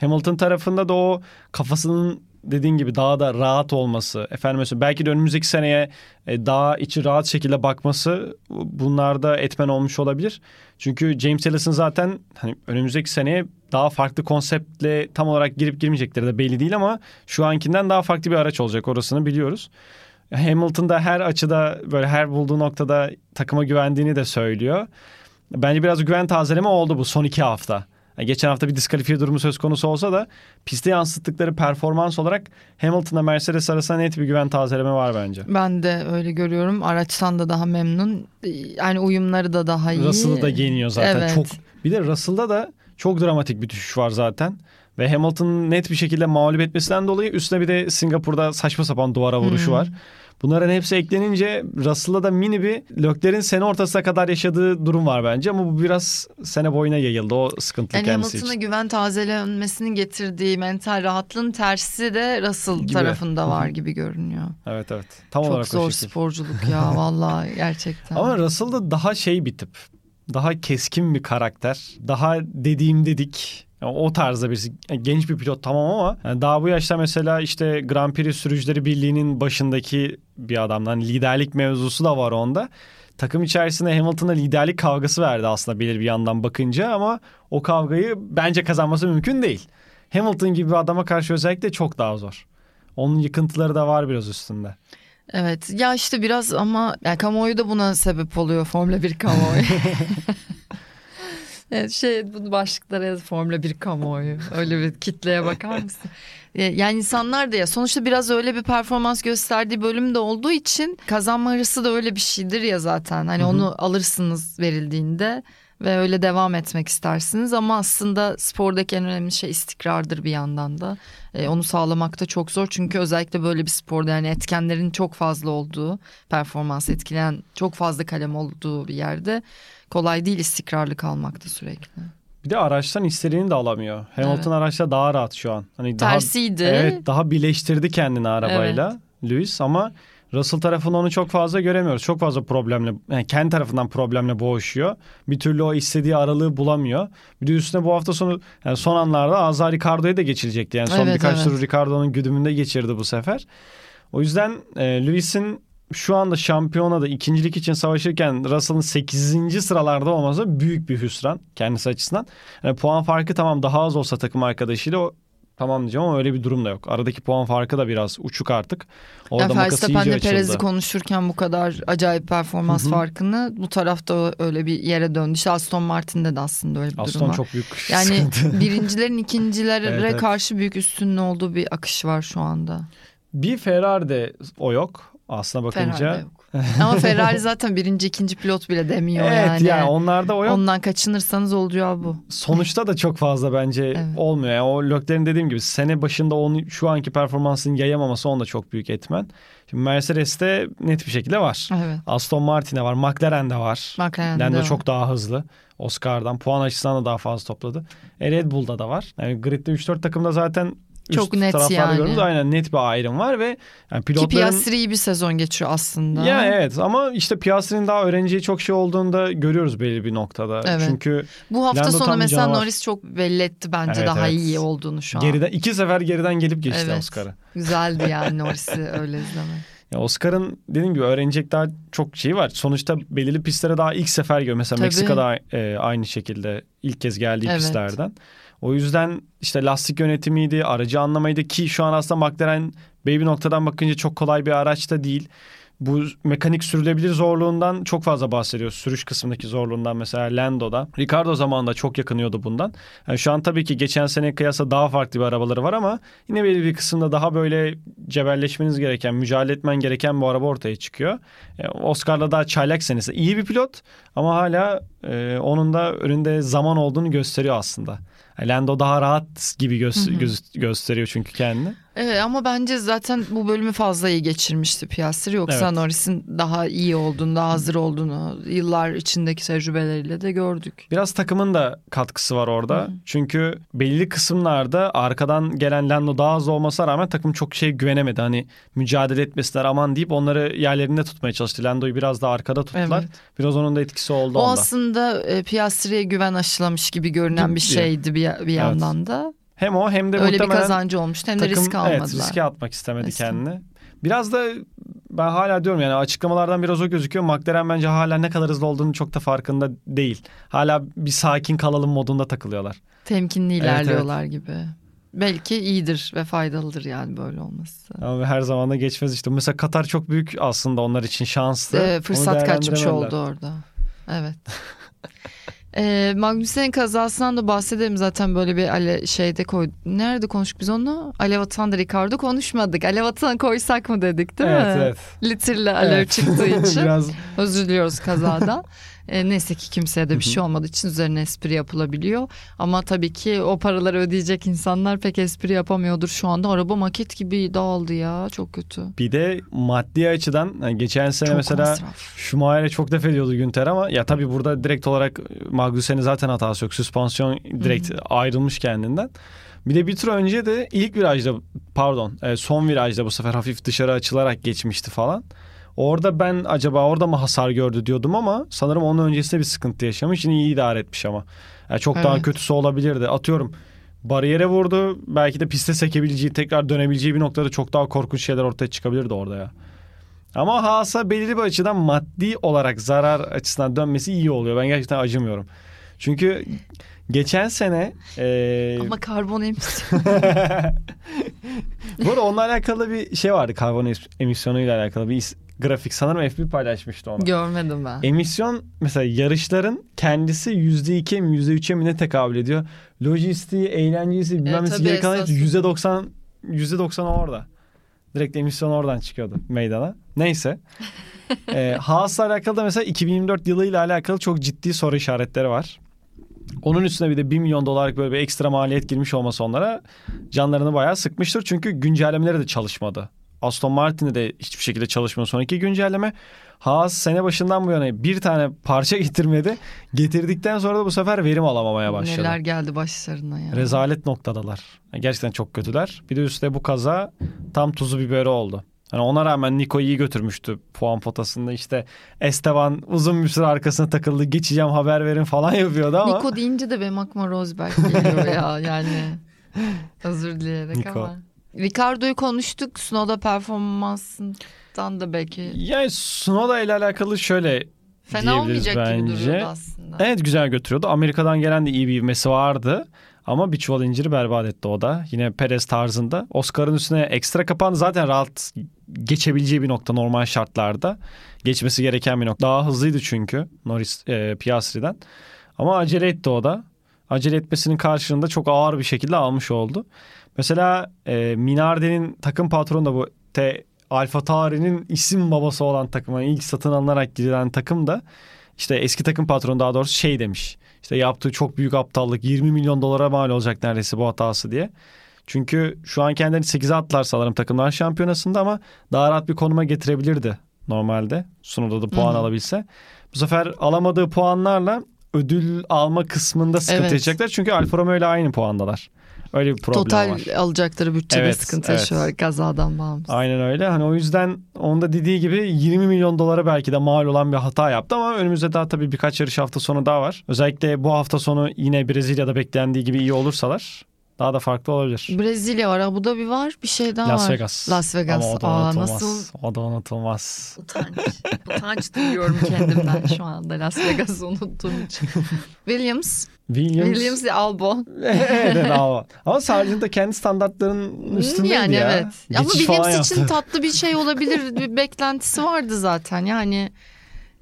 Hamilton tarafında da o kafasının dediğin gibi daha da rahat olması, efendim mesela belki de önümüzdeki seneye e, daha içi rahat şekilde bakması bunlarda etmen olmuş olabilir. Çünkü James Ellison zaten hani önümüzdeki seneye daha farklı konseptle tam olarak girip girmeyecekleri de belli değil ama şu ankinden daha farklı bir araç olacak orasını biliyoruz. Hamilton da her açıda böyle her bulduğu noktada takıma güvendiğini de söylüyor. Bence biraz güven tazeleme oldu bu son iki hafta. Geçen hafta bir diskalifiye durumu söz konusu olsa da piste yansıttıkları performans olarak Hamilton'la Mercedes arasında net bir güven tazeleme var bence. Ben de öyle görüyorum. Araçtan da daha memnun. Yani uyumları da daha iyi. Russell'ı da yeniyor zaten. Evet. Çok bir de Russell'da da çok dramatik bir düşüş var zaten. Ve Hamilton'ın net bir şekilde mağlup etmesinden dolayı üstüne bir de Singapur'da saçma sapan duvara vuruşu Hmm. var. Bunların hepsi eklenince Russell'da da mini bir Lökler'in sene ortasına kadar yaşadığı durum var bence. Ama bu biraz sene boyuna yayıldı o sıkıntı Yani kendisi Hamilton'a için. güven tazelenmesinin getirdiği mental rahatlığın tersi de Russell Gibi. tarafında var gibi görünüyor. Evet evet. Tam Çok olarak o zor şekil. sporculuk ya (laughs) vallahi gerçekten. Ama Russell da daha şey bir tip. Daha keskin bir karakter. Daha dediğim dedik. O tarzda birisi. Genç bir pilot tamam ama yani daha bu yaşta mesela işte Grand Prix Sürücüleri Birliği'nin başındaki bir adamdan liderlik mevzusu da var onda. Takım içerisinde Hamilton'a liderlik kavgası verdi aslında belir bir yandan bakınca ama o kavgayı bence kazanması mümkün değil. Hamilton gibi bir adama karşı özellikle çok daha zor. Onun yıkıntıları da var biraz üstünde. Evet ya işte biraz ama yani kamuoyu da buna sebep oluyor Formula 1 kamuoyu. (laughs) evet, şey bunu başlıklara yaz Formula 1 kamuoyu. Öyle bir kitleye bakar mısın? (laughs) Yani insanlar da ya sonuçta biraz öyle bir performans gösterdiği bölüm de olduğu için kazanma hırsı da öyle bir şeydir ya zaten. Hani Hı hı. onu alırsınız verildiğinde ve öyle devam etmek istersiniz ama aslında spordaki en önemli şey istikrardır bir yandan da. E, onu sağlamak da çok zor çünkü özellikle böyle bir sporda yani etkenlerin çok fazla olduğu, performans etkileyen çok fazla kalem olduğu bir yerde kolay değil istikrarlı kalmak da sürekli. Bir de araçtan istediğini de alamıyor. Hamilton araçta daha rahat şu an. Hani daha Tersiydi. Evet daha birleştirdi kendini arabayla Lewis ama Russell tarafında onu çok fazla göremiyoruz. Çok fazla problemle yani kendi tarafından problemle boğuşuyor. Bir türlü o istediği aralığı bulamıyor. Bir de üstüne bu hafta sonu yani son anlarda az daha Ricardo'ya da geçilecekti. Yani son Evet, birkaç evet. tur Ricardo'nun güdümünde geçirdi bu sefer. O yüzden e, Lewis'in şu anda şampiyonada ikincilik için savaşırken Russell'ın 8. sıralarda olması büyük bir hüsran kendisi açısından. Yani puan farkı tamam daha az olsa takım arkadaşıyla o tamam diyeceğim ama öyle bir durum da yok. Aradaki puan farkı da biraz uçuk artık. Orada Yani makası iyice açıldı. Perez'i konuşurken bu kadar acayip performans Hı hı. farkını bu tarafta öyle bir yere döndü. İşte Aston Martin'de de aslında öyle bir durum Aston var. çok büyük Yani sıkıntı. (laughs) (laughs) birincilerin ikincilere Evet, evet. karşı büyük üstünlüğü olduğu bir akış var şu anda. Bir Ferrari'de o yok aslına bakınca. (laughs) Ama Ferrari zaten birinci ikinci pilot bile demiyor Evet yani. yani onlarda o yok. Ondan kaçınırsanız olacağı bu. Sonuçta da çok fazla bence Evet. olmuyor. Yani o Lökler'in dediğim gibi sene başında onu şu anki performansını yayamaması onda çok büyük etmen. Şimdi Mercedes'te net bir şekilde var. Evet. Aston Martin'de var, McLaren'de var. McLaren'de Lando var. çok daha hızlı. Oscar'dan puan açısından da daha fazla topladı. E Red Bull'da da var. Yani gridde 3-4 takımda zaten Çok üst net taraflarda yani. görüyoruz. Aynen net bir ayrım var ve yani Ki pilotların... Piastri iyi bir sezon geçiyor aslında. Ya evet ama işte Piastri'nin daha öğreneceği çok şey olduğunu da görüyoruz belli bir noktada. Evet. Çünkü Bu hafta Lando sonu mesela canavar. Norris çok belli etti bence Evet, daha evet. iyi olduğunu şu an. geriden iki sefer geriden gelip geçti Evet. Oscar'ı. Güzeldi yani (laughs) Norris'i öyle izlemek. Ya Oscar'ın dediğim gibi öğrenecek daha çok şeyi var. Sonuçta belirli pistlere daha ilk sefer geliyor. Mesela Tabii. Meksika'da e, aynı şekilde ilk kez geldiği Evet. pistlerden. O yüzden işte lastik yönetimiydi, aracı anlamaydı ki şu an aslında McLaren bir noktadan bakınca çok kolay bir araç da değil. Bu mekanik sürülebilir zorluğundan çok fazla bahsediyoruz. Sürüş kısmındaki zorluğundan mesela Lando'da. Ricardo zamanında çok yakınıyordu bundan. Yani şu an tabii ki geçen sene kıyasla daha farklı bir arabaları var ama yine belli bir kısımda daha böyle cebelleşmeniz gereken, mücadele etmen gereken bu araba ortaya çıkıyor. E, Oscar'la daha çaylak senesi. İyi bir pilot ama hala e, onun da önünde zaman olduğunu gösteriyor aslında. Lando daha rahat gibi gö- Hı hı. göz- gösteriyor çünkü kendini. Evet ama bence zaten bu bölümü fazla iyi geçirmişti Piastri. Yoksa Evet. Norris'in daha iyi olduğunu, daha hazır olduğunu yıllar içindeki tecrübeleriyle de gördük. Biraz takımın da katkısı var orada. Hı. Çünkü belli kısımlarda arkadan gelen Lando daha hızlı olmasına rağmen takım çok şey güvenemedi. Hani mücadele etmesinler aman deyip onları yerlerinde tutmaya çalıştı. Lando'yu biraz daha arkada tuttular. Evet. Biraz onun da etkisi oldu O onda. aslında e, Piastri'ye güven aşılamış gibi görünen bir şeydi bir, bir yandan da. Hem o hem de Öyle bir muhtemelen kazancı olmuştu hem de takım risk almadılar. evet, riske atmak istemedi Riske. kendini. Biraz da ben hala diyorum yani açıklamalardan biraz o gözüküyor. McLaren bence hala ne kadar hızlı olduğunu çok da farkında değil. Hala bir sakin kalalım modunda takılıyorlar. Temkinli Evet, ilerliyorlar gibi. Belki iyidir ve faydalıdır yani böyle olması. Ama her zaman da geçmez işte. Mesela Katar çok büyük aslında onlar için şanslı. Ee, fırsat kaçmış oldu orada. Evet. (laughs) Ee, Magnussen'in kazasından da bahsedelim zaten böyle bir ale şeyde koy. Nerede konuştuk biz onu? Alev Atan da Ricardo konuşmadık. Alev Atan koysak mı dedik değil evet, mi? Evet Litirle alev Evet. çıktığı (laughs) için. Biraz Özür diliyoruz kazadan. (laughs) E, neyse ki kimseye de bir şey olmadığı için üzerine espri yapılabiliyor. Ama tabii ki o paraları ödeyecek insanlar pek espri yapamıyordur şu anda. Araba maket gibi dağıldı ya çok kötü. bir de maddi açıdan yani geçen sene Çok mesela masraf. Schumacher'e çok def ediyordu Günter ama ya tabii burada direkt olarak Magnussen'in zaten hatası yok. Süspansiyon direkt ayrılmış kendinden. Bir de bir tur önce de ilk virajda pardon e, son virajda bu sefer hafif dışarı açılarak geçmişti falan. Orada ben acaba orada mı hasar gördü diyordum ama sanırım onun öncesinde bir sıkıntı yaşamış. Yine iyi idare etmiş ama. Yani çok daha Evet. kötüsü olabilirdi. Atıyorum bariyere vurdu. Belki de piste sekebileceği, tekrar dönebileceği bir noktada çok daha korkunç şeyler ortaya çıkabilirdi orada ya. Ama Haas'a belirli bir açıdan maddi olarak zarar açısından dönmesi iyi oluyor. Ben gerçekten acımıyorum. Çünkü geçen sene e, Ama karbon emisyonu. (laughs) (laughs) bu arada onunla alakalı bir şey vardı karbon emisyonuyla alakalı bir grafik sanırım F1 paylaşmıştı onu. Görmedim ben. Emisyon mesela yarışların kendisi %2'ye mi %3'e mi ne tekabül ediyor? Lojistiği, eğlencesi bilmem E, nesi geri kalan esas- hepsi %90 %90 orada. Direkt emisyon oradan çıkıyordu meydana. Neyse. ee, (laughs) Haas'la alakalı da mesela 2024 yılıyla alakalı çok ciddi soru işaretleri var. Onun üstüne bir de 1 milyon dolarlık böyle bir ekstra maliyet girmiş olması onlara canlarını bayağı sıkmıştır. Çünkü güncellemeleri de çalışmadı. Aston Martin'de de hiçbir şekilde çalışmıyor sonraki güncelleme. Haas sene başından bu yana bir tane parça (laughs) getirmedi. Getirdikten sonra da bu sefer verim alamamaya başladı. Neler geldi başlarına ya. Rezalet noktadalar. Yani Gerçekten çok kötüler. Bir de üstte bu kaza tam tuzu biberi oldu. Hani ona rağmen Nico iyi götürmüştü puan potasında. İşte Esteban uzun bir süre arkasına takıldı. Geçeceğim haber verin falan yapıyordu ama. Nico deyince de benim aklıma Rosberg geliyor ya (laughs) yani. Özür dileyerek Nico. ama. Ricardo'yu konuştuk. Snow'da performansından da belki Yani Sunoda ile alakalı şöyle fena olmayacak gibi bence. duruyordu aslında. Evet güzel götürüyordu. Amerika'dan gelen de iyi bir ivmesi vardı. Ama bir çuval inciri berbat etti o da. Yine Perez tarzında. Oscar'ın üstüne ekstra kapandı. Zaten rahat geçebileceği bir nokta normal şartlarda. Geçmesi gereken bir nokta. Daha hızlıydı çünkü Norris e, Piastri'den. Ama acele etti o da. Acele etmesinin karşılığında çok ağır bir şekilde almış oldu. Mesela e, Minardi'nin takım patronu da bu T Alfa Tauri'nin isim babası olan takıma ilk satın alınarak gidilen takım da işte eski takım patronu daha doğrusu şey demiş. İşte yaptığı çok büyük aptallık 20 milyon dolara mal olacak neredeyse bu hatası diye. Çünkü şu an kendilerini 8'e attılar sanırım takımlar şampiyonasında ama daha rahat bir konuma getirebilirdi normalde. Sunuda da puan Hı hı. alabilse. Bu sefer alamadığı puanlarla ödül alma kısmında sıkıntı Evet. yaşayacaklar. Çünkü Alfa Romeo ile aynı puandalar. Öyle bir problem Total var. alacakları bütçede Evet, sıkıntı evet. yaşıyorlar kazadan bağımsız. Aynen öyle. Hani o yüzden onda dediği gibi 20 milyon dolara belki de mal olan bir hata yaptı ama önümüzde daha tabii birkaç yarış hafta sonu daha var. Özellikle bu hafta sonu yine Brezilya'da beklendiği gibi iyi olursalar daha da farklı olabilir. Brezilya var, Abu Dhabi var, bir şey daha Las var. Vegas. Las Vegas. Ama o da Aa, unutulmaz. nasıl O da unutulmaz. utanç. utanç duyuyorum kendimden şu anda Las Vegas'ı unuttuğum için. Williams. Williams. Williams Albon. evet ama. Ama Sargent da kendi standartlarının üstündeydi yani ya. evet. Ama Geçiş falan Williams için yaptı. tatlı bir şey olabilir. (laughs) bir beklentisi vardı zaten. Yani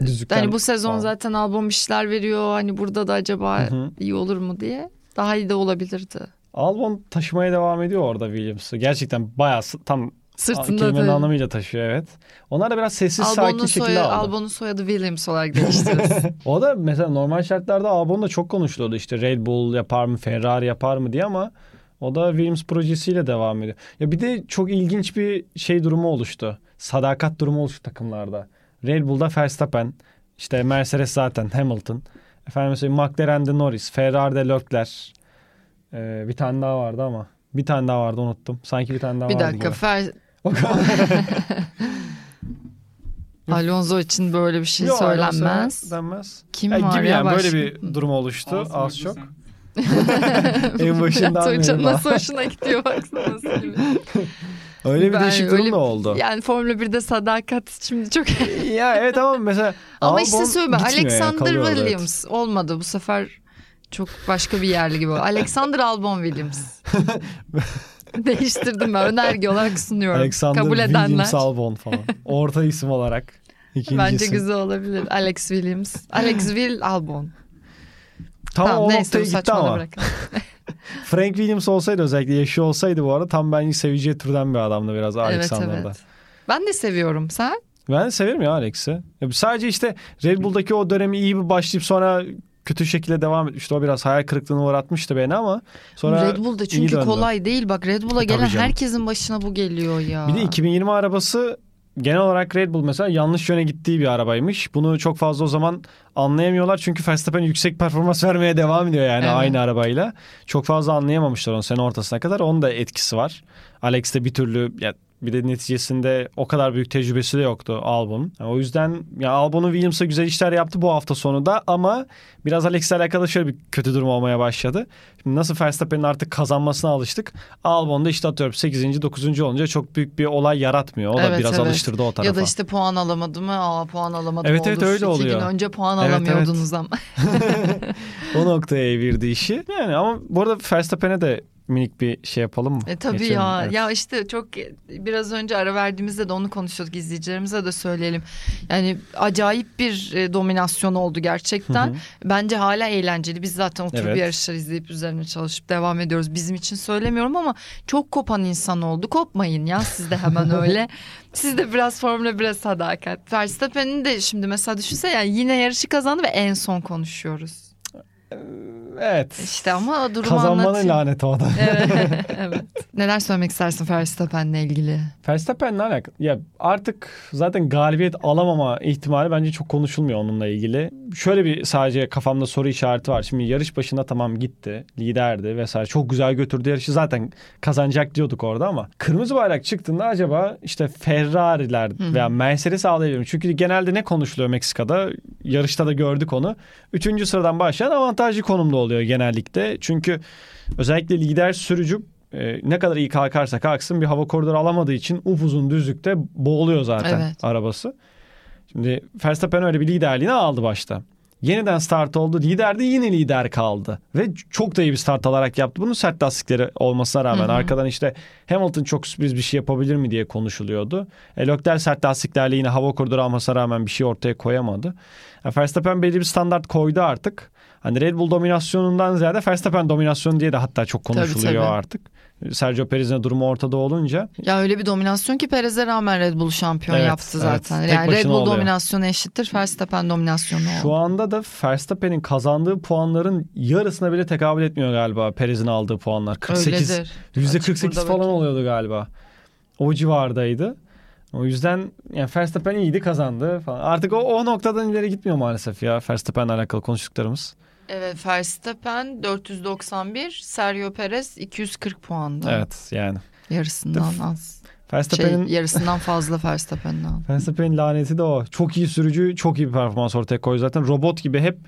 Düzlükten hani bu sezon falan. zaten albüm işler veriyor. Hani burada da acaba Hı hı. iyi olur mu diye. Daha iyi de olabilirdi. Albon taşımaya devam ediyor orada Williams'ı. Gerçekten bayağı tam Sırtında kelimenin da anlamıyla taşıyor evet. Onlar da biraz sessiz Albon'un sakin şekilde soyadı, aldı. Albon'un soyadı Williams olarak değiştirilsin. (laughs) O da mesela normal şartlarda Albon da çok konuşuluyordu işte Red Bull yapar mı Ferrari yapar mı diye ama O da Williams projesiyle devam ediyor. Ya bir de çok ilginç bir şey durumu oluştu. Sadakat durumu oluştu takımlarda. Red Bull'da Verstappen, işte Mercedes zaten Hamilton. Efendim mesela McLaren'de Norris, Ferrari'de Leclerc. Ee, bir tane daha vardı ama. Bir tane daha vardı unuttum. Sanki bir tane daha Bir vardı. dakika gibi. Fer... (laughs) Alonso için böyle bir şey Yok, söylenmez. Denmez. Kim Ya var gibi ya yani başka? böyle bir durum oluştu Ağzı az çok. (laughs) en başından Tuğçe beri nasıl daha. hoşuna gidiyor baksana nasıl (laughs) gibi. Öyle bir Ben değişik durum öyle- da oldu. Yani Formula 1'de sadakat şimdi çok... ya evet ama mesela Ama Albon işte söyleme yani, Alexander orada, evet. Williams olmadı bu sefer çok başka bir yerli gibi. Alexander Albon Williams. (laughs) Değiştirdim ben önerge olarak sunuyorum. Alexander Kabul Williams edenler. Albon falan. Orta isim olarak. İkincisi. Bence güzel olabilir. Alex Williams. Alex (laughs) Will Albon. Tam tamam o neyse noktaya gitti ama. (laughs) Frank Williams olsaydı özellikle yaşı olsaydı bu arada tam bence seveceği türden bir adamdı biraz evet Alexander'da. evet. Ben de seviyorum. Sen? Ben de severim ya Alex'i. Sadece işte Red Bull'daki o dönemi iyi bir başlayıp sonra kötü şekilde devam etmişti. O biraz hayal kırıklığına uğratmıştı beni ama sonra Red Bull'da iyi çünkü kolay değil. Bak Red Bull'a Tabii gelen canım. herkesin başına bu geliyor ya. Bir de 2020 arabası genel olarak Red Bull mesela yanlış yöne gittiği bir arabaymış. Bunu çok fazla o zaman anlayamıyorlar. Çünkü Verstappen yüksek performans (laughs) vermeye devam ediyor yani Evet. aynı arabayla. Çok fazla anlayamamışlar onu sene ortasına kadar. Onun da etkisi var. Alex de bir türlü ya bir de neticesinde o kadar büyük tecrübesi de yoktu Albon'un. Yani o yüzden ya Albon'un Williams'a güzel işler yaptı bu hafta sonu da ama biraz Alex'le alakalı şöyle bir kötü durum olmaya başladı. Şimdi nasıl Verstappen'in artık kazanmasına alıştık. Albon'da işte atıyorum 8. 9. olunca çok büyük bir olay yaratmıyor. O da Evet, biraz evet. alıştırdı o tarafa. Ya da işte puan alamadı mı? Aa puan alamadım Evet, evet, olur. öyle İki oluyor. gün önce puan Evet, alamıyordunuz ama. (laughs) o noktaya evirdi işi. Yani ama bu arada Verstappen'e de minik bir şey yapalım mı? E tabii Geçelim, ya. evet. Ya işte çok biraz önce ara verdiğimizde de onu konuşuyorduk izleyicilerimize de söyleyelim. Yani acayip bir e, dominasyon oldu gerçekten. Hı hı. Bence hala eğlenceli. Biz zaten oturup Evet. yarışlar izleyip üzerine çalışıp devam ediyoruz. Bizim için söylemiyorum ama çok kopan insan oldu. Kopmayın ya siz de hemen (laughs) öyle. Siz de biraz Formula 1'e sadakat. Verstappen'in de şimdi mesela düşünsene yani yine yarışı kazandı ve en son konuşuyoruz. Evet. İşte ama durumu Kazanmanın anlatayım. laneti o da. evet, (laughs) evet. Neler söylemek istersin Verstappen'le ilgili? Verstappen'le alakalı. Ya artık zaten galibiyet alamama ihtimali bence çok konuşulmuyor onunla ilgili. Şöyle bir sadece kafamda soru işareti var. Şimdi yarış başında tamam gitti. Liderdi vesaire. Çok güzel götürdü yarışı. Zaten kazanacak diyorduk orada ama kırmızı bayrak çıktığında acaba işte Ferrari'ler veya Mercedes ağlayabilir mi? Çünkü genelde ne konuşuluyor Meksika'da? Yarışta da gördük onu. Üçüncü sıradan başlayan avantajlı konumda oluyor genellikle. Çünkü özellikle lider sürücü e, ne kadar iyi kalkarsa kalksın bir hava koridoru alamadığı için upuzun düzlükte boğuluyor zaten Evet. arabası. Şimdi Verstappen öyle bir liderliğini aldı başta. Yeniden start oldu. Lider de yine lider kaldı. Ve çok da iyi bir start alarak yaptı. Bunun sert lastikleri olmasına rağmen Hı hı. arkadan işte Hamilton çok sürpriz bir şey yapabilir mi diye konuşuluyordu. E, Leclerc sert lastiklerle yine hava koridoru almasına rağmen bir şey ortaya koyamadı. Yani Verstappen belli bir standart koydu artık. Hani Red Bull dominasyonundan ziyade Verstappen dominasyonu diye de hatta çok konuşuluyor tabii. artık. Sergio Perez'in durumu ortada olunca. Ya öyle bir dominasyon ki Perez'e rağmen Red Bull şampiyon Evet, yaptı evet. zaten. Tek Yani Red Bull oluyor. dominasyonu eşittir Verstappen dominasyonu Şu oldu. anda da Verstappen'in kazandığı puanların yarısına bile tekabül etmiyor galiba Perez'in aldığı puanlar. 48 Öyledir. yüzde Açık 48 burada falan bakayım. oluyordu galiba. O civardaydı. O yüzden yani Verstappen iyiydi kazandı falan. Artık o, o noktadan ileri gitmiyor maalesef ya Verstappen'le alakalı konuştuklarımız. Evet Verstappen 491, Sergio Perez 240 puanda. Evet yani. Yarısından az. Şey, Verstappen'in yarısından fazla Verstappen'den. (laughs) Verstappen'in laneti de o. Çok iyi sürücü, çok iyi bir performans ortaya koyuyor zaten. Robot gibi hep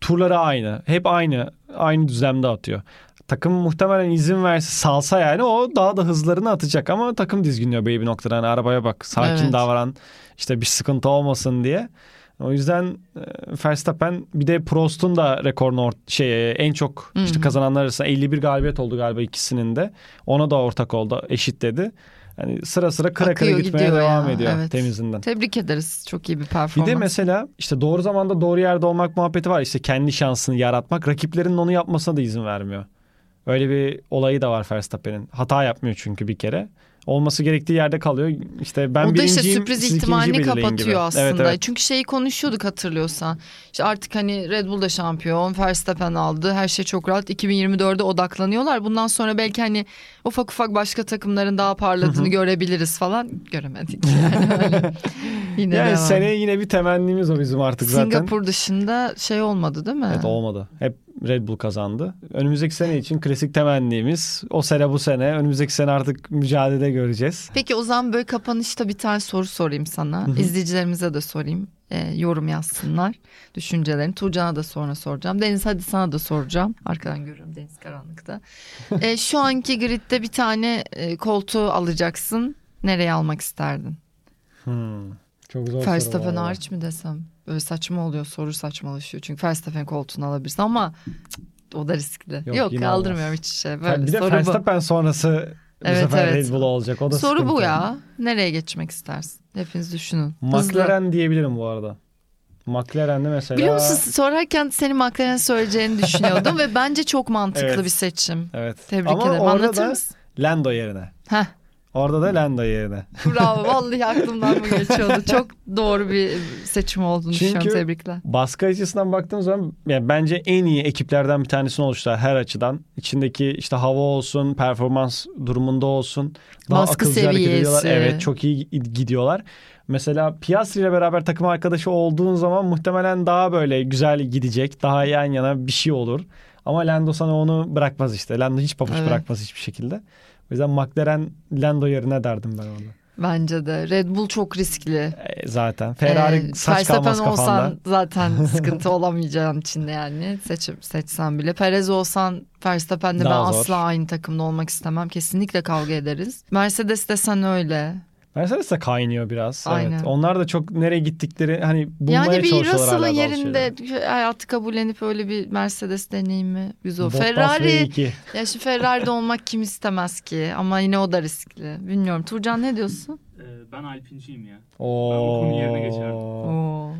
turları aynı. Hep aynı aynı düzlemde atıyor. Takım muhtemelen izin verse salsa yani o daha da hızlarını atacak ama takım dizginliyor belli bir noktada. Hani arabaya bak sakin Evet. davran işte bir sıkıntı olmasın diye. O yüzden e, Verstappen bir de Prost'un da rekorunu or- şey en çok işte hı. kazananlar arasında 51 galibiyet oldu galiba ikisinin de. Ona da ortak oldu, eşitledi. Yani sıra sıra kıra kıra gitmeye devam ya, ediyor evet. temizinden. Tebrik ederiz. Çok iyi bir Bir performans. de mesela işte doğru zamanda doğru yerde olmak muhabbeti var. İşte kendi şansını yaratmak. Rakiplerinin onu yapmasına da izin vermiyor. Öyle bir olayı da var Verstappen'in. Hata yapmıyor çünkü bir kere. Olması gerektiği yerde kalıyor. İşte ben o da işte sürpriz ihtimalini kapatıyor gibi. aslında. Evet, evet. Çünkü şeyi konuşuyorduk hatırlıyorsan. İşte artık hani Red Bull da şampiyon, Verstappen aldı. Her şey çok rahat. 2024'de odaklanıyorlar. Bundan sonra belki hani ufak ufak başka takımların daha parladığını görebiliriz falan. Göremedik (laughs) yani. Yine Yani devam. seneye yine bir temennimiz o bizim artık zaten. Singapur dışında şey olmadı değil mi? Evet olmadı. Hep Red Bull kazandı. Önümüzdeki sene için klasik temennimiz o sene bu sene. Önümüzdeki sene artık mücadele göreceğiz. Peki o zaman böyle kapanışta bir tane soru sorayım sana. İzleyicilerimize de sorayım. Ee, yorum yazsınlar düşüncelerini. Tuğcan'a da sonra soracağım. Deniz hadi sana da soracağım. Arkadan görüyorum Deniz karanlıkta. (laughs) Ee, şu anki gridde bir tane e, koltuğu alacaksın. Nereye almak isterdin? Hmm. Çok zor Verstappen hariç mi desem? Böyle saçma oluyor soru saçmalaşıyor. Çünkü Verstappen koltuğunu alabilirsin ama o da riskli. Yok, Yok, kaldırmıyorum olmaz. hiç şey. Yani Böyle bir de. Verstappen sonrası bu Evet, sefer evet. Red Bull olacak. O da Soru bu ya. Nereye geçmek istersin? Hepiniz düşünün. Hızlı. McLaren diyebilirim bu arada. McLaren'de mesela... Biliyor musun sorarken senin McLaren söyleyeceğini (laughs) düşünüyordum ve bence çok mantıklı Evet. bir seçim. Evet. Tebrik Ama ederim. orada Anlatır da mısın? Lando yerine. Heh, Orada da Lando yerine. bravo. (laughs) Vallahi aklımdan bu geçiyordu. Çok doğru bir seçim olduğunu Çünkü- düşünüyorum. Tebrikler. Baskı açısından baktığım zaman yani bence en iyi ekiplerden bir tanesini oluştular her açıdan. İçindeki işte hava olsun, performans durumunda olsun. Daha Baskı seviyesi. Evet çok iyi gidiyorlar. Mesela Piastri ile beraber takım arkadaşı olduğun zaman muhtemelen daha böyle güzel gidecek. Daha yan yana bir şey olur. Ama Lando sana onu bırakmaz işte. Lando hiç pabuç Evet. bırakmaz hiçbir şekilde. O yüzden McLaren Lando yerine derdim ben onu. Bence de. Red Bull çok riskli. E, zaten. Ferrari Ee, saç kalmaz kafanda. olsan zaten sıkıntı olamayacağın içinde yani seçim seçsen bile. Perez olsan Verstappen'le ben zor. asla aynı takımda olmak istemem. Kesinlikle kavga ederiz. Mercedes desen öyle. Mercedes de kaynıyor biraz. Aynen. Evet. Onlar da çok nereye gittikleri hani bulmaya Yani bir çalışıyorlar Russell'ın hala bazı yerinde hayatı kabullenip öyle bir Mercedes deneyimi güzel. Bottas Ferrari V2. ya şu Ferrari'de olmak kim istemez ki ama yine o da riskli. Bilmiyorum Turcan ne diyorsun? Ee, ben Alpinciyim ya. Oo. Ben Okun'un yerine geçerdim. Oo.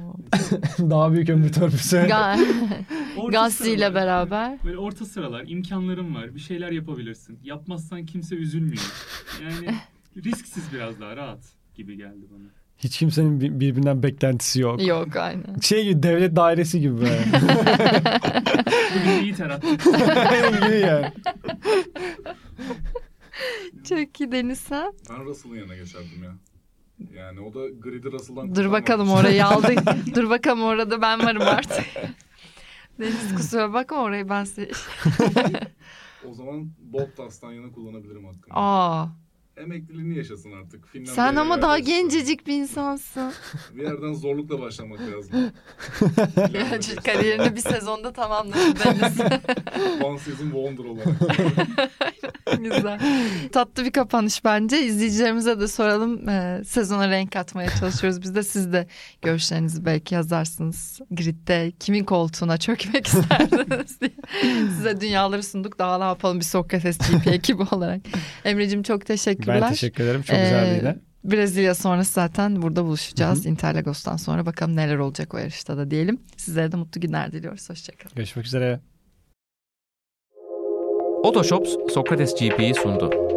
(laughs) Daha büyük ömür törpüsü. Ga- (laughs) Orta Gasly ile beraber. Böyle orta sıralar imkanların var. Bir şeyler yapabilirsin. Yapmazsan kimse üzülmüyor. Yani (laughs) risksiz biraz daha rahat gibi geldi bana. Hiç kimsenin bir- birbirinden beklentisi yok. Yok aynen. Şey gibi devlet dairesi gibi böyle. (laughs) İyi. Benim gibi yani. Çok iyi Deniz sen. Ben Russell'ın yanına geçerdim ya. Yani o da grid'i Russell'dan Dur bakalım orayı aldık. (laughs) Dur bakalım orada ben varım artık. Deniz kusura bakma orayı ben size... O zaman Bottas'tan yana kullanabilirim hakkını. Aa, Emekliliğini yaşasın artık. Finlandiya'ya sen ama daha yerleşsin. gencecik bir insansın. Bir yerden zorlukla başlamak lazım. Kariyerini bir sezonda tamamladın Deniz. One (laughs) season wonder olarak. (laughs) Güzel. Tatlı bir kapanış bence. İzleyicilerimize de soralım. Ee, sezona renk katmaya çalışıyoruz. Biz de siz de görüşlerinizi belki yazarsınız. Grid'de kimin koltuğuna çökmek (laughs) isterdiniz diye. Size dünyaları sunduk. Daha ne yapalım bir Sokrates GP ekibi olarak. Emre'cim çok teşekkürler. Ben teşekkür ederim. Çok güzeldi Ee, yine. Brezilya sonrası zaten burada buluşacağız. Interlagos'tan sonra bakalım neler olacak o yarışta da diyelim. Sizlere de mutlu günler diliyoruz. Hoşçakalın. Görüşmek üzere. Otoshops Sokrates GP'yi sundu.